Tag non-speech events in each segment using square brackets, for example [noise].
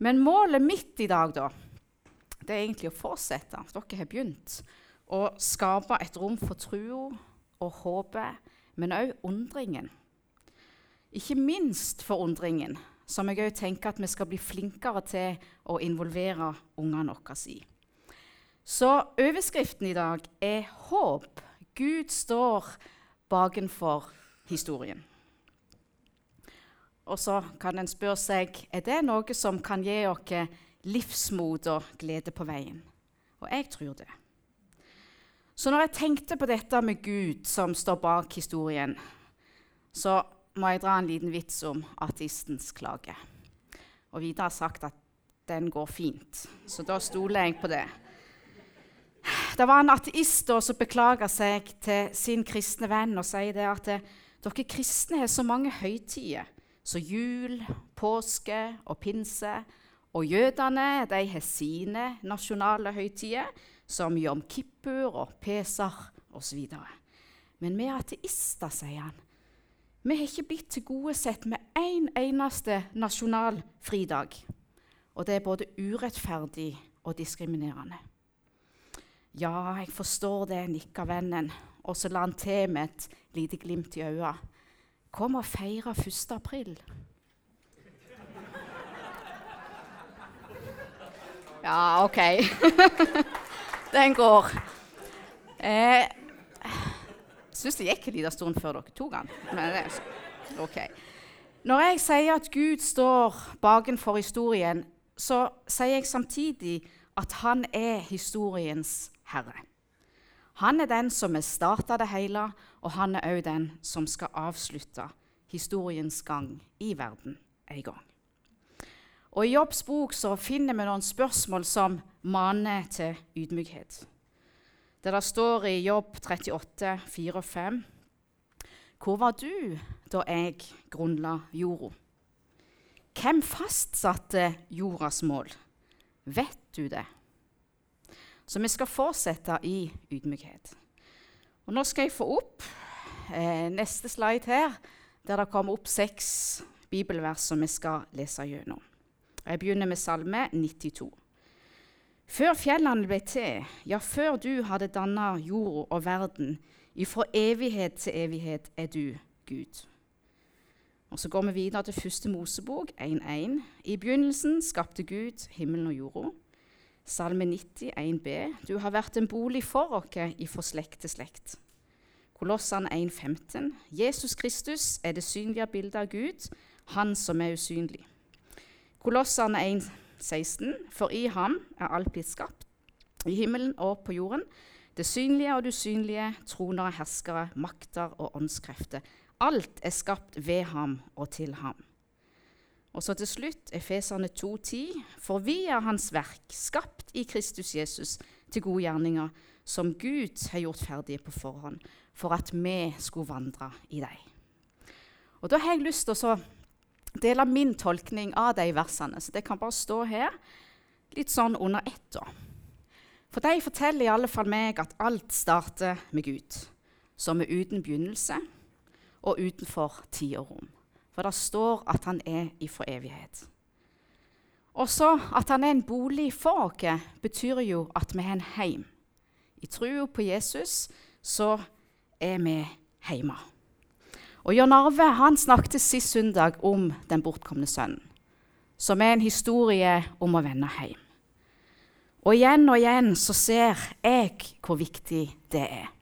Men målet mitt i dag, da, det er egentlig å fortsette. Dere har begynt å skape et rom for trua og håpet, men òg undringen. Ikke minst for undringen, som jeg òg tenker at vi skal bli flinkere til å involvere ungene våre i. Så overskriften i dag er 'Håp'. Gud står bakenfor historien. Og så kan en spørre seg er det noe som kan gi oss livsmot og glede på veien. Og jeg tror det. Så når jeg tenkte på dette med Gud som står bak historien, så må jeg dra en liten vits om ateistens klage. Og Vidar har sagt at den går fint, så da stoler jeg på det. Det var en ateist som beklaga seg til sin kristne venn og sier det at dere kristne har så mange høytider, som jul, påske og pinse. Og jødene de har sine nasjonale høytider, som Jom Kippur og Pesach osv. Men vi ateister, sier han, vi har ikke blitt tilgodesett med én en eneste nasjonal fridag. Og det er både urettferdig og diskriminerende. Ja, jeg forstår det, nikka vennen, og så la han til med et lite glimt i øynene. Kom og feire 1. april. Ja, OK. [laughs] Den går. Jeg eh, syns det gikk en liten stund før dere tok den. Men det OK. Når jeg sier at Gud står bakenfor historien, så sier jeg samtidig at han er historiens herre. Han er den som har starta det hele, og han er òg den som skal avslutte historiens gang i verden en gang. Og I Jobbs bok så finner vi noen spørsmål som maner til ydmykhet. Der står i Jobb 38, 4 og 5 Hvor var du da jeg grunnla jorda? Hvem fastsatte jordas mål? Vet du det? Så vi skal fortsette i ydmykhet. Og nå skal jeg få opp eh, neste slide her, der det kommer opp seks bibelvers som vi skal lese gjennom. Jeg begynner med Salme 92. Før fjellene ble til, ja, før du hadde danna jord og verden, ifra evighet til evighet er du Gud. Og Så går vi videre til første Mosebok 1.1. I begynnelsen skapte Gud himmelen og jorda. Salme 90, 1b. Du har vært en bolig for oss ifra slekt til slekt. Kolossene 1.15. Jesus Kristus er det synlige bildet av Gud, Han som er usynlig. Kolossene 1,16.: For i ham er alt blitt skapt, i himmelen og på jorden. Det synlige og det usynlige, troner og herskere, makter og åndskrefter. Alt er skapt ved ham og til ham. Og så til slutt Efeserne 2,10.: For vi er Hans verk, skapt i Kristus Jesus til gode gjerninger, som Gud har gjort ferdige på forhånd, for at vi skulle vandre i dem. Og Da har jeg lyst til å dele min tolkning av de versene. Så det kan bare stå her, litt sånn under ett. da. For de forteller i alle fall meg at alt starter med Gud, som er uten begynnelse og utenfor tid og rom. For det står at han er ifra evighet. Også at han er en bolig for oss, betyr jo at vi har en heim. I trua på Jesus så er vi hjemme. Og John Arve han snakket sist søndag om den bortkomne sønnen, som er en historie om å vende hjem. Og igjen og igjen så ser jeg hvor viktig det er.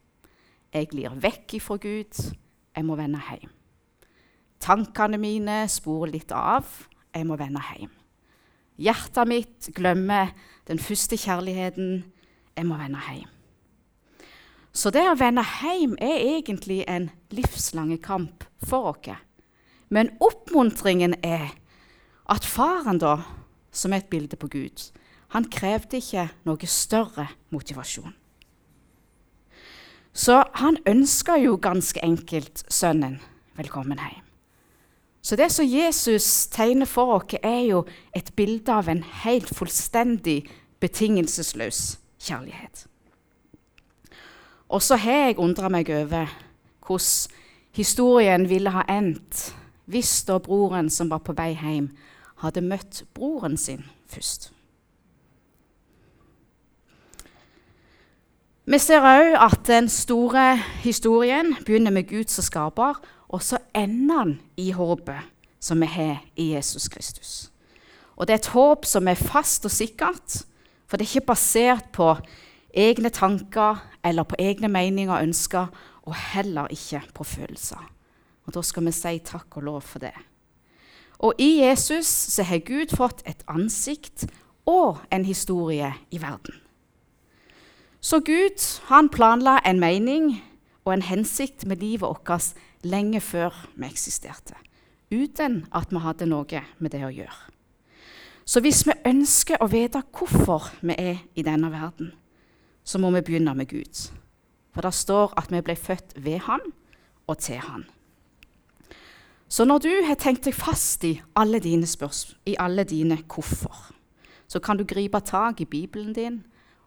Jeg glir vekk ifra Gud. Jeg må vende hjem. Tankene mine sporer litt av. Jeg må vende hjem. Hjertet mitt glemmer den første kjærligheten. Jeg må vende hjem. Så det å vende hjem er egentlig en livslang kamp for oss. Men oppmuntringen er at faren, da, som er et bilde på Gud, han krevde ikke noe større motivasjon. Så han ønska jo ganske enkelt sønnen velkommen hjem. Så det som Jesus tegner for oss, er jo et bilde av en helt fullstendig betingelsesløs kjærlighet. Og så har jeg undra meg over hvordan historien ville ha endt hvis da broren som var på vei hjem, hadde møtt broren sin først. Vi ser òg at den store historien begynner med Gud som skaper, og så ender han i håpet som vi har i Jesus Kristus. Og det er et håp som er fast og sikkert, for det er ikke basert på egne tanker eller på egne meninger og ønsker, og heller ikke på følelser. Og Da skal vi si takk og lov for det. Og i Jesus så har Gud fått et ansikt og en historie i verden. Så Gud han planla en mening og en hensikt med livet vårt lenge før vi eksisterte, uten at vi hadde noe med det å gjøre. Så hvis vi ønsker å vite hvorfor vi er i denne verden, så må vi begynne med Gud. For det står at vi ble født ved Han og til Han. Så når du har tenkt deg fast i alle dine spørsmål, i alle dine hvorfor, så kan du gripe tak i Bibelen din,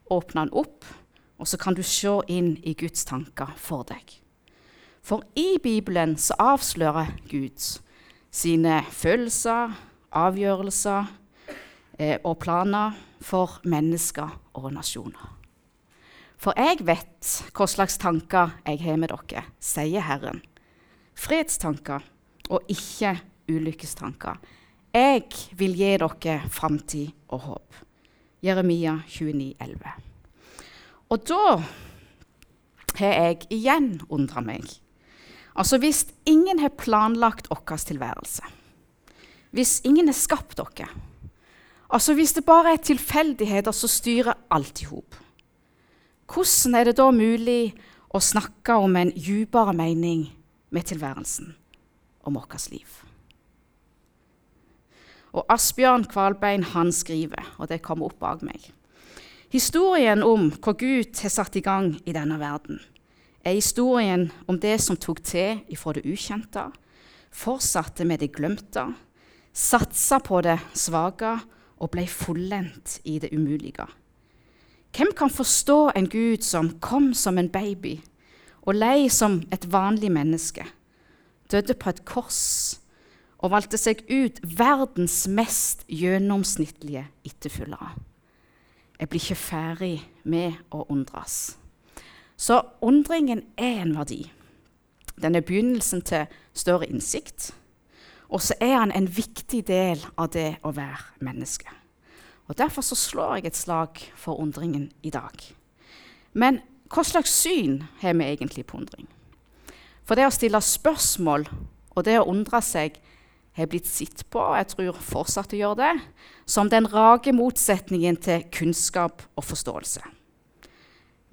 åpne den opp, og så kan du se inn i Guds tanker for deg. For i Bibelen så avslører Gud sine følelser, avgjørelser, eh, og planer for mennesker og nasjoner. For jeg vet hva slags tanker jeg har med dere, sier Herren. Fredstanker og ikke ulykkestanker. Jeg vil gi dere framtid og håp. Jeremia 29, 29,11. Og da har jeg igjen undra meg. Altså Hvis ingen har planlagt vår tilværelse, hvis ingen har skapt dere, Altså Hvis det bare er tilfeldigheter som styrer alt i hop, hvordan er det da mulig å snakke om en dypere mening med tilværelsen, om vårt liv? Og Asbjørn Kvalbein han skriver, og det kommer opp bak meg Historien om hva Gud har satt i gang i denne verden, er historien om det som tok til ifra det ukjente, fortsatte med det glemte, satsa på det svake og ble fullendt i det umulige. Hvem kan forstå en Gud som kom som en baby og lei som et vanlig menneske, døde på et kors og valgte seg ut verdens mest gjennomsnittlige etterfølgere? Jeg blir ikke ferdig med å undres. Så undringen er en verdi. Den er begynnelsen til større innsikt og så er han en viktig del av det å være menneske. Og Derfor så slår jeg et slag for undringen i dag. Men hva slags syn har vi egentlig på undring? For det å stille spørsmål og det å undre seg har blitt sett på, og jeg tror fortsatt å gjøre det, som den rake motsetningen til kunnskap og forståelse.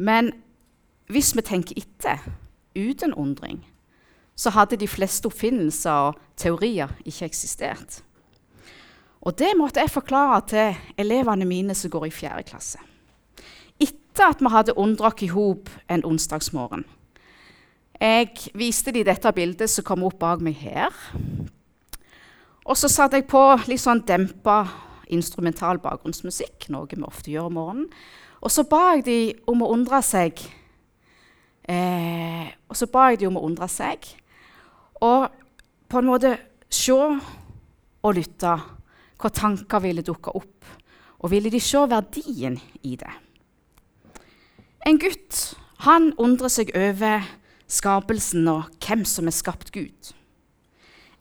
Men hvis vi tenker etter uten undring, så hadde de fleste oppfinnelser og teorier ikke eksistert. Og det måtte jeg forklare til elevene mine som går i 4. klasse. Etter at vi hadde undret i hop en onsdagsmorgen. Jeg viste dem dette bildet som kom opp bak meg her. Og så satte jeg på litt sånn dempa instrumental bakgrunnsmusikk, noe vi ofte gjør om morgenen. Og så ba jeg de om å undre seg. Eh, og så ba jeg de om å undre seg og på en måte se og lytte. Hva tanker ville dukke opp? Og ville de se verdien i det? En gutt han undrer seg over skapelsen og hvem som er skapt Gud.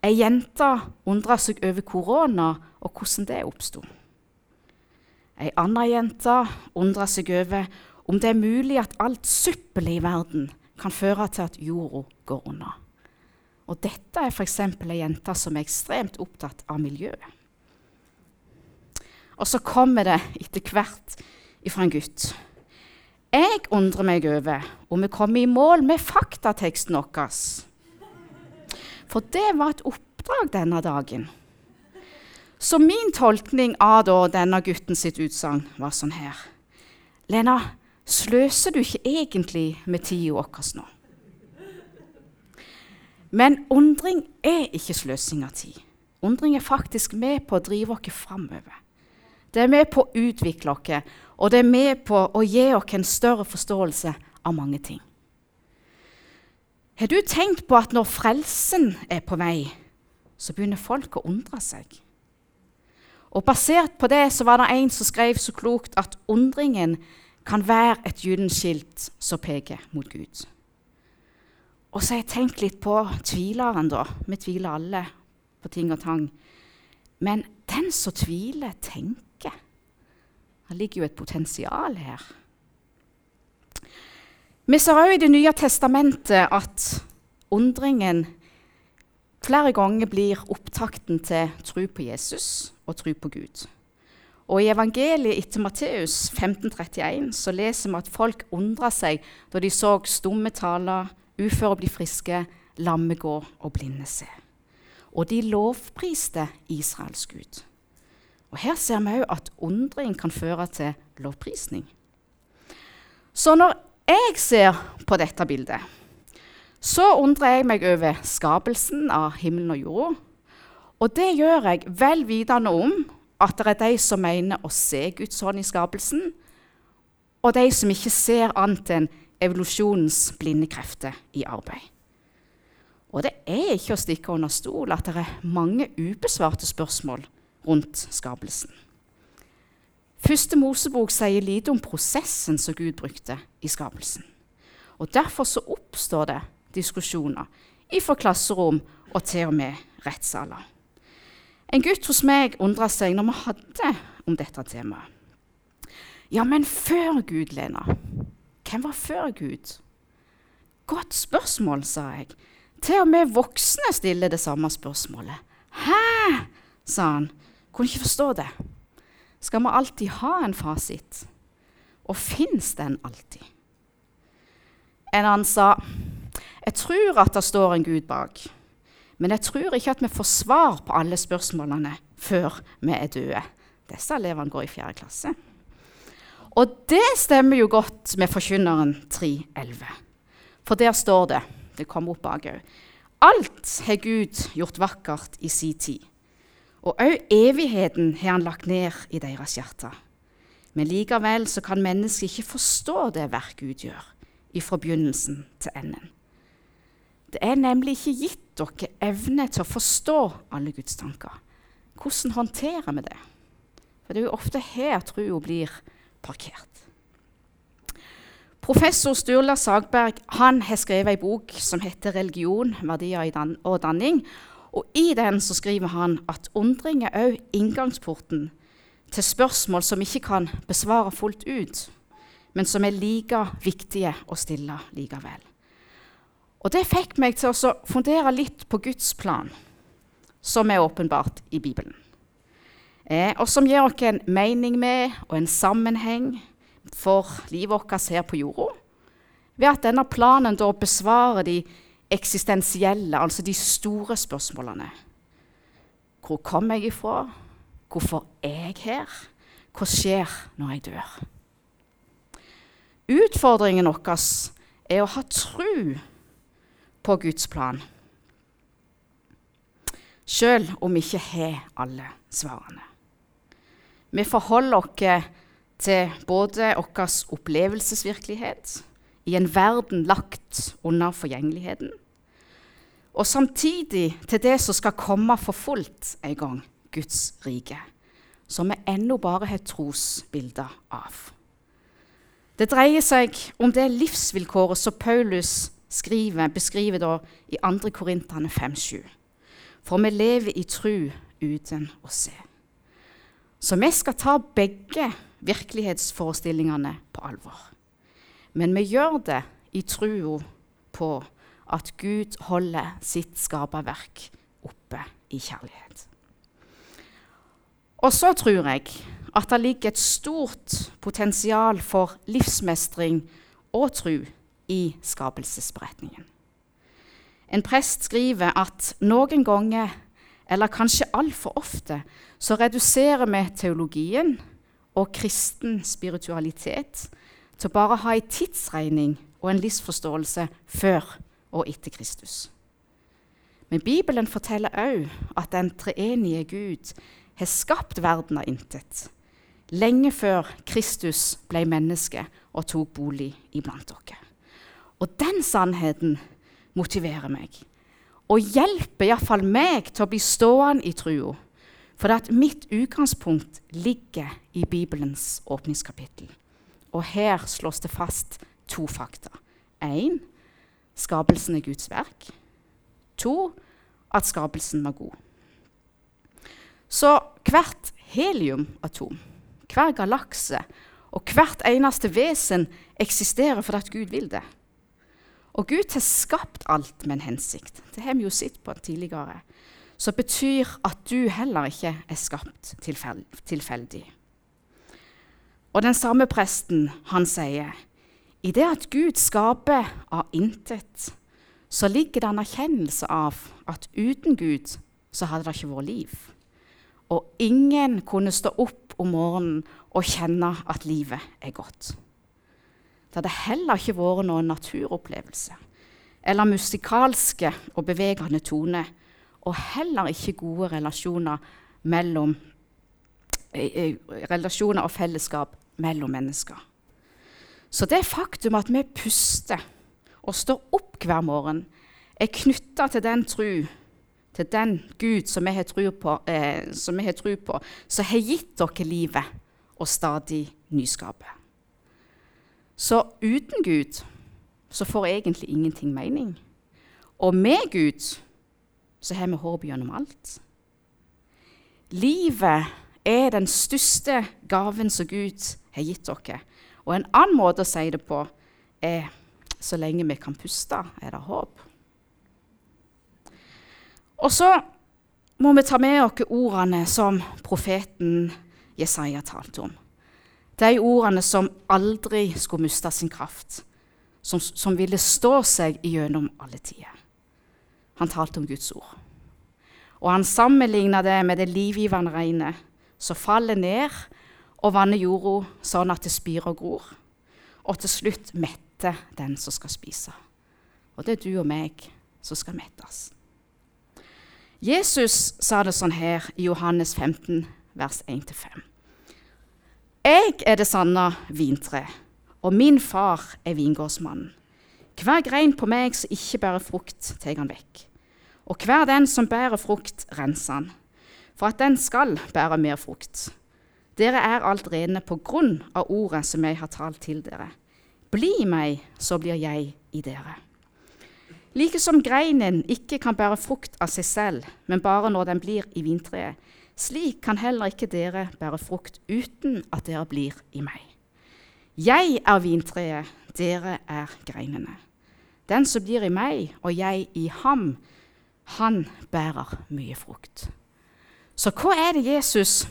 Ei jente undrer seg over korona og hvordan det oppsto. Ei anna jente undrer seg over om det er mulig at alt søppelet i verden kan føre til at jorda går unna. Og dette er f.eks. ei jente som er ekstremt opptatt av miljøet. Og så kommer det etter hvert ifra en gutt. Jeg undrer meg over om vi kommer i mål med faktateksten vår. For det var et oppdrag denne dagen. Så min tolkning av denne gutten sitt utsagn var sånn her. Lena, sløser du ikke egentlig med tida vår nå? Men undring er ikke sløsing av tid. Undring er faktisk med på å drive oss framover. Det er med på å utvikle oss, og det er med på å gi oss en større forståelse av mange ting. Har du tenkt på at når frelsen er på vei, så begynner folk å undre seg? Og Basert på det så var det en som skrev så klokt at undringen kan være et gyllent skilt som peker mot Gud. Og så har jeg tenkt litt på tvileren, da. Vi tviler alle på ting og tang. Men den som tviler, tenker. Det ligger jo et potensial her. Vi ser òg i Det nye testamentet at undringen flere ganger blir opptakten til tro på Jesus og tro på Gud. Og I evangeliet etter Matteus 1531 så leser vi at folk undra seg da de så stumme taler, uføre bli friske, lamme gå og blinde se. Og de lovpriste Israels Gud. Og Her ser vi òg at undring kan føre til lovprisning. Så når jeg ser på dette bildet, så undrer jeg meg over skapelsen av himmelen og jorda. Og det gjør jeg vel vitende om at det er de som mener å se Guds hånd i skapelsen, og de som ikke ser annet enn evolusjonens blinde krefter i arbeid. Og det er ikke å stikke under stol at det er mange ubesvarte spørsmål rundt skapelsen. Første Mosebok sier lite om prosessen som Gud brukte i skapelsen. Og Derfor så oppstår det diskusjoner fra klasserom og til og med rettssaler. En gutt hos meg undra seg når vi hadde om dette temaet. Ja, men før Gud, Lena. Hvem var før Gud? Godt spørsmål, sa jeg. Til og med voksne stiller det samme spørsmålet. Hæ? sa han. Kunne ikke forstå det. Skal vi alltid ha en fasit? Og fins den alltid? En annen sa jeg tror at det står en Gud bak, men jeg tror ikke at vi får svar på alle spørsmålene før vi er døde. Disse elevene går i fjerde klasse. Og det stemmer jo godt med Forkynneren 3.11. For der står det Det kommer opp bak òg. Alt har Gud gjort vakkert i si tid. Og òg evigheten har han lagt ned i deres hjerter. Men likevel så kan mennesket ikke forstå det verk Gud gjør, ifra begynnelsen til enden. Det er nemlig ikke gitt dere evne til å forstå alle Guds tanker. Hvordan håndterer vi det? For det er jo ofte her trua blir parkert. Professor Sturla Sagberg han har skrevet en bok som heter 'Religion, verdier og danning'. Og I den så skriver han at undring er òg inngangsporten til spørsmål som ikke kan besvare fullt ut, men som er like viktige å stille likevel. Og Det fikk meg til å fundere litt på Guds plan, som er åpenbart i Bibelen eh, og som gir oss en mening med og en sammenheng for livet vårt her på jorda. Ved at denne planen da besvarer de eksistensielle, altså de store spørsmålene. Hvor kom jeg ifra? Hvorfor er jeg her? Hva skjer når jeg dør? Utfordringen vår er å ha tru på Guds plan, sjøl om vi ikke har alle svarene. Vi forholder oss til både vår opplevelsesvirkelighet i en verden lagt under forgjengeligheten, og samtidig til det som skal komme for fullt en gang, Guds rike, som vi ennå bare har trosbilder av. Det dreier seg om det livsvilkåret som Paulus skriver, beskriver da i 2. Korintene 5,7. For vi lever i tru uten å se. Så vi skal ta begge virkelighetsforestillingene på alvor. Men vi gjør det i trua på at Gud holder sitt skaperverk oppe i kjærlighet. Og så tror jeg at det ligger et stort potensial for livsmestring og tru i skapelsesberetningen. En prest skriver at noen ganger eller kanskje altfor ofte, så reduserer vi teologien og kristen spiritualitet til bare å ha en tidsregning og en livsforståelse før og etter Kristus. Men Bibelen forteller òg at den treenige Gud har skapt verden av intet, lenge før Kristus ble menneske og tok bolig iblant dere. Og den sannheten motiverer meg og hjelper iallfall meg til å bli stående i trua, For at mitt utgangspunkt ligger i Bibelens åpningskapittel. Og her slås det fast to fakta. Én skapelsen er Guds verk. To at skapelsen var god. Så hvert heliumatom, hver galakse og hvert eneste vesen eksisterer fordi Gud vil det. Og Gud har skapt alt med en hensikt. Det har vi jo sett på tidligere. Så betyr at du heller ikke er skapt tilfeldig. Og den samme presten, han sier i det at Gud skaper av intet, så ligger det en erkjennelse av at uten Gud så hadde det ikke vært liv. Og ingen kunne stå opp om morgenen og kjenne at livet er godt. Det hadde heller ikke vært noen naturopplevelse eller musikalske og bevegende toner, og heller ikke gode relasjoner, mellom, eh, eh, relasjoner og fellesskap mellom mennesker. Så det faktum at vi puster og står opp hver morgen, er knytta til den tru, til den Gud som vi har tru på, eh, som har, gitt dere livet og stadig nyskape. Så uten Gud så får egentlig ingenting mening. Og med Gud så har vi håp gjennom alt. Livet er den største gaven som Gud har gitt dere. Og en annen måte å si det på er så lenge vi kan puste, er det håp. Og så må vi ta med oss ordene som profeten Jesaja talte om. De ordene som aldri skulle miste sin kraft, som, som ville stå seg gjennom alle tider. Han talte om Guds ord. Og han sammenligna det med det livgivende regnet som faller ned og vanner jorda sånn at det spirer og gror, og til slutt metter den som skal spise. Og det er du og meg som skal mettes. Jesus sa det sånn her i Johannes 15, vers 1-5. Jeg er det sanne vintre, og min far er vingårdsmannen. Hver grein på meg som ikke bærer frukt, tar han vekk. Og hver den som bærer frukt, renser han, for at den skal bære mer frukt. Dere er alt rene på grunn av ordet som jeg har talt til dere. Bli meg, så blir jeg i dere. Like som greinen ikke kan bære frukt av seg selv, men bare når den blir i vintreet, slik kan heller ikke dere bære frukt uten at dere blir i meg. Jeg er vintreet, dere er greinene. Den som blir i meg, og jeg i ham, han bærer mye frukt. Så hva er det Jesus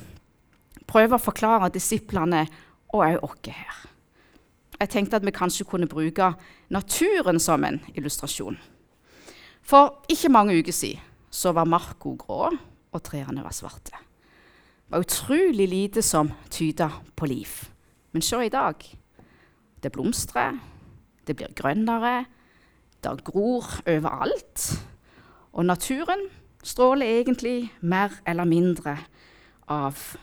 prøver å forklare disiplene og òg oss her? Jeg tenkte at vi kanskje kunne bruke naturen som en illustrasjon. For ikke mange uker siden så var Marco grå, og trærne var svarte. Det var utrolig lite som tyda på liv. Men se i dag. Det blomstrer, det blir grønnere, det gror overalt. Og naturen stråler egentlig mer eller mindre av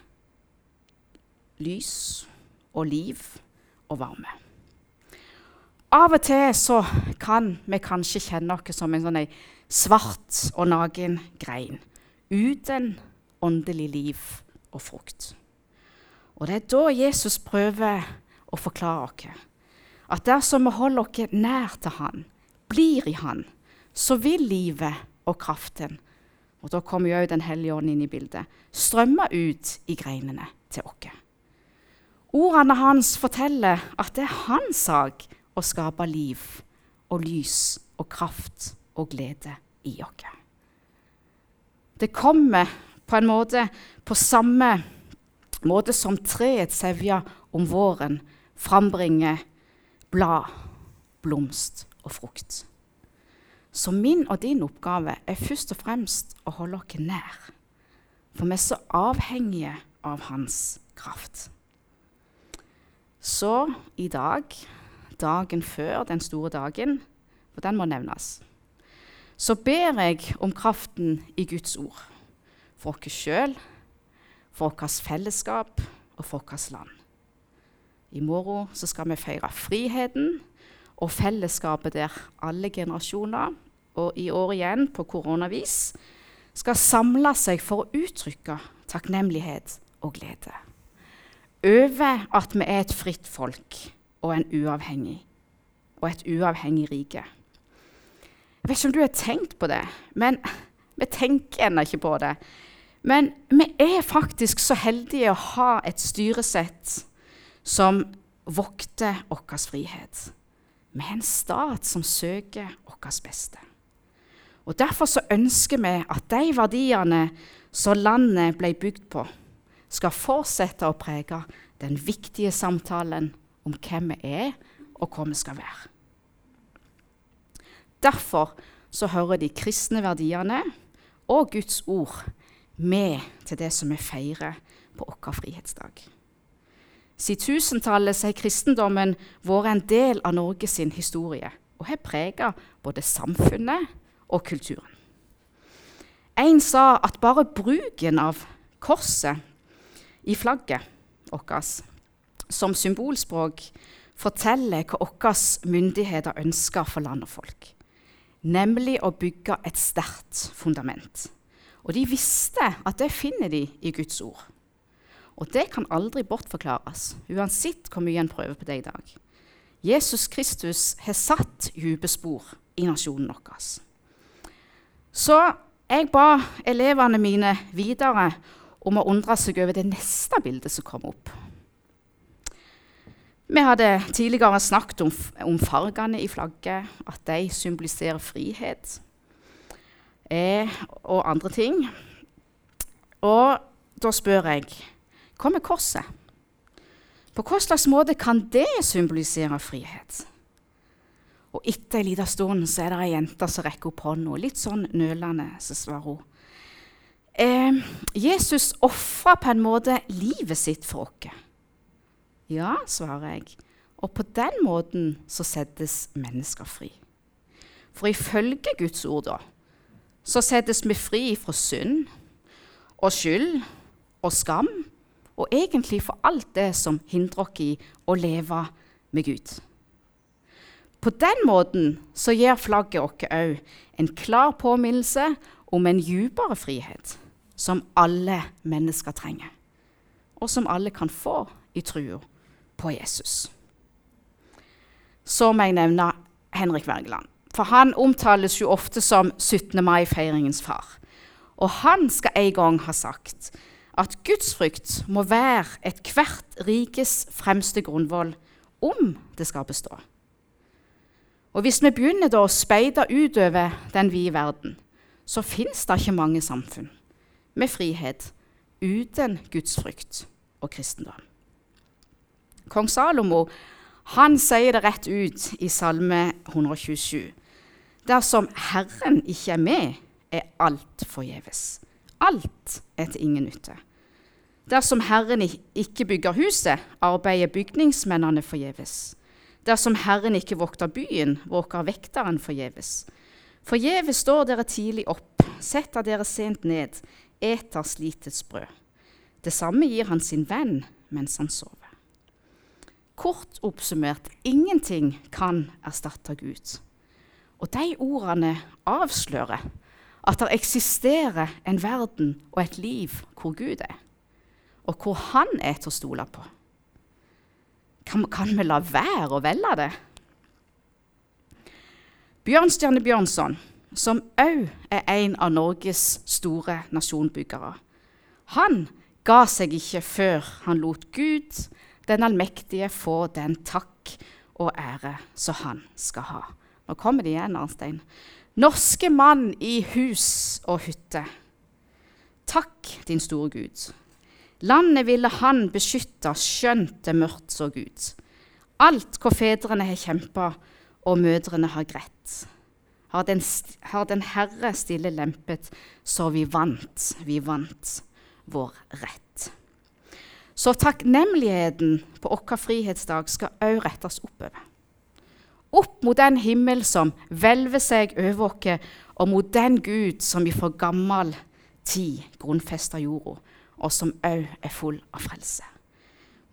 lys og liv og varme. Av og til så kan vi kanskje kjenne oss som en sånn svart og naken grein uten åndelig liv og frukt. Og Det er da Jesus prøver å forklare oss at dersom vi holder oss nær til Han, blir i Han, så vil livet og kraften og da kommer jo Den hellige ånd inn i bildet strømme ut i greinene til oss. Ordene hans forteller at det er hans sak å skape liv og lys og kraft og glede i oss. Det kommer på en måte på samme måte som treet sevjer om våren frambringer blad, blomst og frukt. Så min og din oppgave er først og fremst å holde oss nær. For vi er så avhengige av hans kraft. Så i dag, dagen før den store dagen, for den må nevnes, så ber jeg om kraften i Guds ord. For oss sjøl, for vårt fellesskap og for vårt land. I morgen skal vi feire friheten og fellesskapet der alle generasjoner, og i år igjen på koronavis, skal samle seg for å uttrykke takknemlighet og glede. Over at vi er et fritt folk og, uavhengig, og et uavhengig rike. Jeg vet ikke om du har tenkt på det, men vi tenker ennå ikke på det. Men vi er faktisk så heldige å ha et styresett som vokter vår frihet. Vi er en stat som søker vårt beste. Og Derfor så ønsker vi at de verdiene som landet ble bygd på, skal fortsette å prege den viktige samtalen om hvem vi er, og hva vi skal være. Derfor så hører de kristne verdiene og Guds ord med til det som vi feirer på vår frihetsdag. Siden tusentallet har kristendommen vært en del av Norges historie og har preget både samfunnet og kulturen. En sa at bare bruken av korset i flagget vårt som symbolspråk forteller hva våre myndigheter ønsker for land og folk, nemlig å bygge et sterkt fundament. Og de visste at det finner de i Guds ord. Og det kan aldri bortforklares, uansett hvor mye en prøver på det i dag. Jesus Kristus har satt dype spor i nasjonen vår. Så jeg ba elevene mine videre om å undre seg over det neste bildet som kom opp. Vi hadde tidligere snakket om, om fargene i flagget, at de symboliserer frihet eh, og andre ting. Og da spør jeg hva med korset? På hva slags måte kan det symbolisere frihet? Og etter en liten stund så er det ei jente som rekker opp hånda, litt sånn nølende, så svarer hun. Eh, Jesus ofra på en måte livet sitt for oss. Ja, svarer jeg. Og på den måten så settes mennesker fri. For ifølge Guds ord, da, så settes vi fri fra synd og skyld og skam, og egentlig for alt det som hindrer oss i å leve med Gud. På den måten så gir flagget oss òg en klar påminnelse om en dypere frihet som alle mennesker trenger, og som alle kan få i trua på Jesus. Så må jeg nevne Henrik Wergeland. For han omtales jo ofte som 17. mai-feiringens far. Og han skal en gang ha sagt at gudsfrykt må være ethvert rikes fremste grunnvoll om det skal bestå. Og Hvis vi begynner da å speide utover den vide verden, så fins det ikke mange samfunn med frihet uten gudsfrykt og kristendom. Kong Salomo han sier det rett ut i Salme 127. Dersom Herren ikke er med, er alt forgjeves. Alt er til ingen nytte. Dersom Herren ikke bygger huset, arbeider bygningsmennene forgjeves. Dersom Herren ikke vokter byen, våker vekteren forgjeves. Forgjeves står dere tidlig opp, setter dere sent ned, eter slitets brød. Det samme gir han sin venn mens han sover. Kort oppsummert ingenting kan erstatte Gud. Og de ordene avslører at det eksisterer en verden og et liv hvor Gud er, og hvor Han er til å stole på. Kan, kan vi la være å velge det? Bjørnstjerne Bjørnson, som òg er en av Norges store nasjonbyggere, han ga seg ikke før han lot Gud, den allmektige, få den takk og ære som han skal ha. Nå kommer det igjen, Arnstein. Norske mann i hus og hytte. Takk, din store Gud. Landet ville han beskytte, skjønt det mørkt så Gud. Alt hvor fedrene har kjempa og mødrene har grett. Har den, har den Herre stille lempet, så vi vant, vi vant vår rett. Så takknemligheten på vår frihetsdag skal òg rettes oppover. Opp mot den himmel som hvelver seg over oss, og mot den Gud som for gammel tid grunnfester jorda og som òg er full av frelse.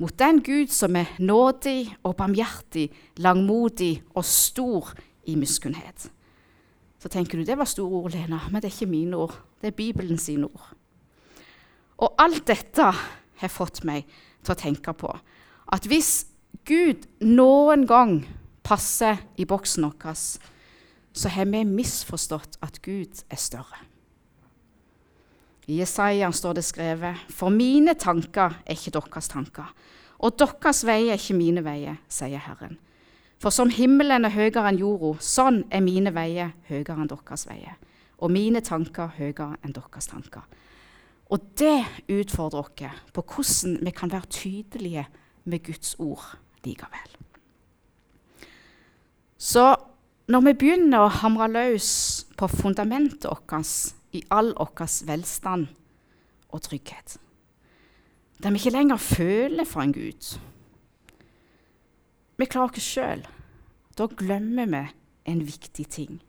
Mot den Gud som er nådig og barmhjertig, langmodig og stor i miskunnhet. Så tenker du det var store ord, Lena, men det er ikke mine ord. Det er Bibelen sine ord. Og alt dette har fått meg til å tenke på at hvis Gud noen gang passer i boksen vår, så har vi misforstått at Gud er større. I Jesaja står det skrevet.: For mine tanker er ikke deres tanker, og deres veier er ikke mine veier, sier Herren. For som himmelen er høyere enn jorda, sånn er mine veier høyere enn deres veier, og mine tanker høyere enn deres tanker. Og det utfordrer oss på hvordan vi kan være tydelige med Guds ord likevel. Så når vi begynner å hamre løs på fundamentet vårt i all vår velstand og trygghet, der vi ikke lenger føler for en Gud Vi klarer oss sjøl. Da glemmer vi en viktig ting.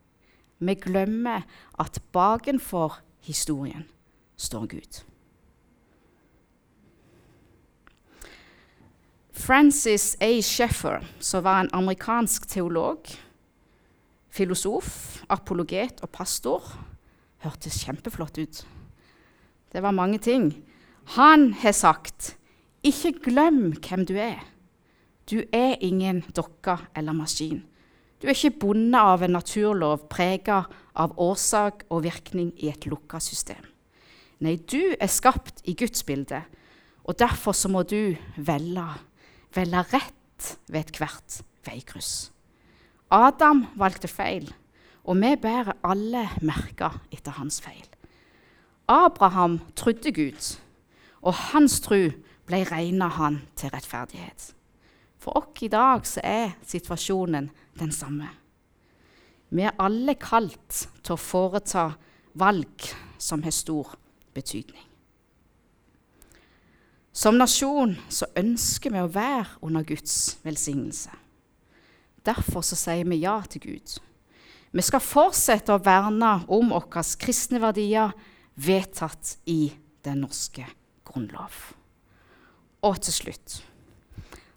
Vi glemmer at bakenfor historien står Gud. Francis A. Sheffer, som var en amerikansk teolog, filosof, apologet og pastor, hørtes kjempeflott ut. Det var mange ting. Han har sagt, 'Ikke glem hvem du er'. Du er ingen dokke eller maskin. Du er ikke bundet av en naturlov prega av årsak og virkning i et lukka system. Nei, du er skapt i Guds bilde, og derfor så må du velge velge rett ved ethvert veikryss. Adam valgte feil, og vi bærer alle merker etter hans feil. Abraham trodde Gud, og hans tro ble regna han til rettferdighet. For oss i dag så er situasjonen den samme. Vi er alle kalt til å foreta valg som har stor betydning. Som nasjon så ønsker vi å være under Guds velsignelse. Derfor så sier vi ja til Gud. Vi skal fortsette å verne om våre kristne verdier vedtatt i den norske grunnlov. Og til slutt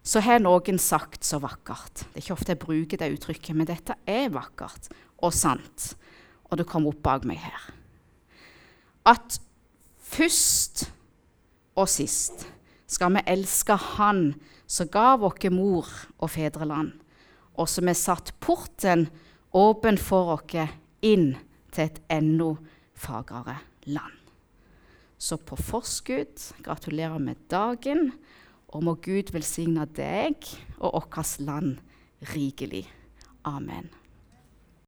så har noen sagt så vakkert Det er ikke ofte jeg bruker det uttrykket, men dette er vakkert og sant, og det kom opp bak meg her. At først og sist skal vi elske Han som gav oss mor og fedreland, og som har satt porten åpen for oss inn til et enda fagrere land. Så på forskudd gratulerer med dagen, og må Gud velsigne deg og vårt land rikelig. Amen.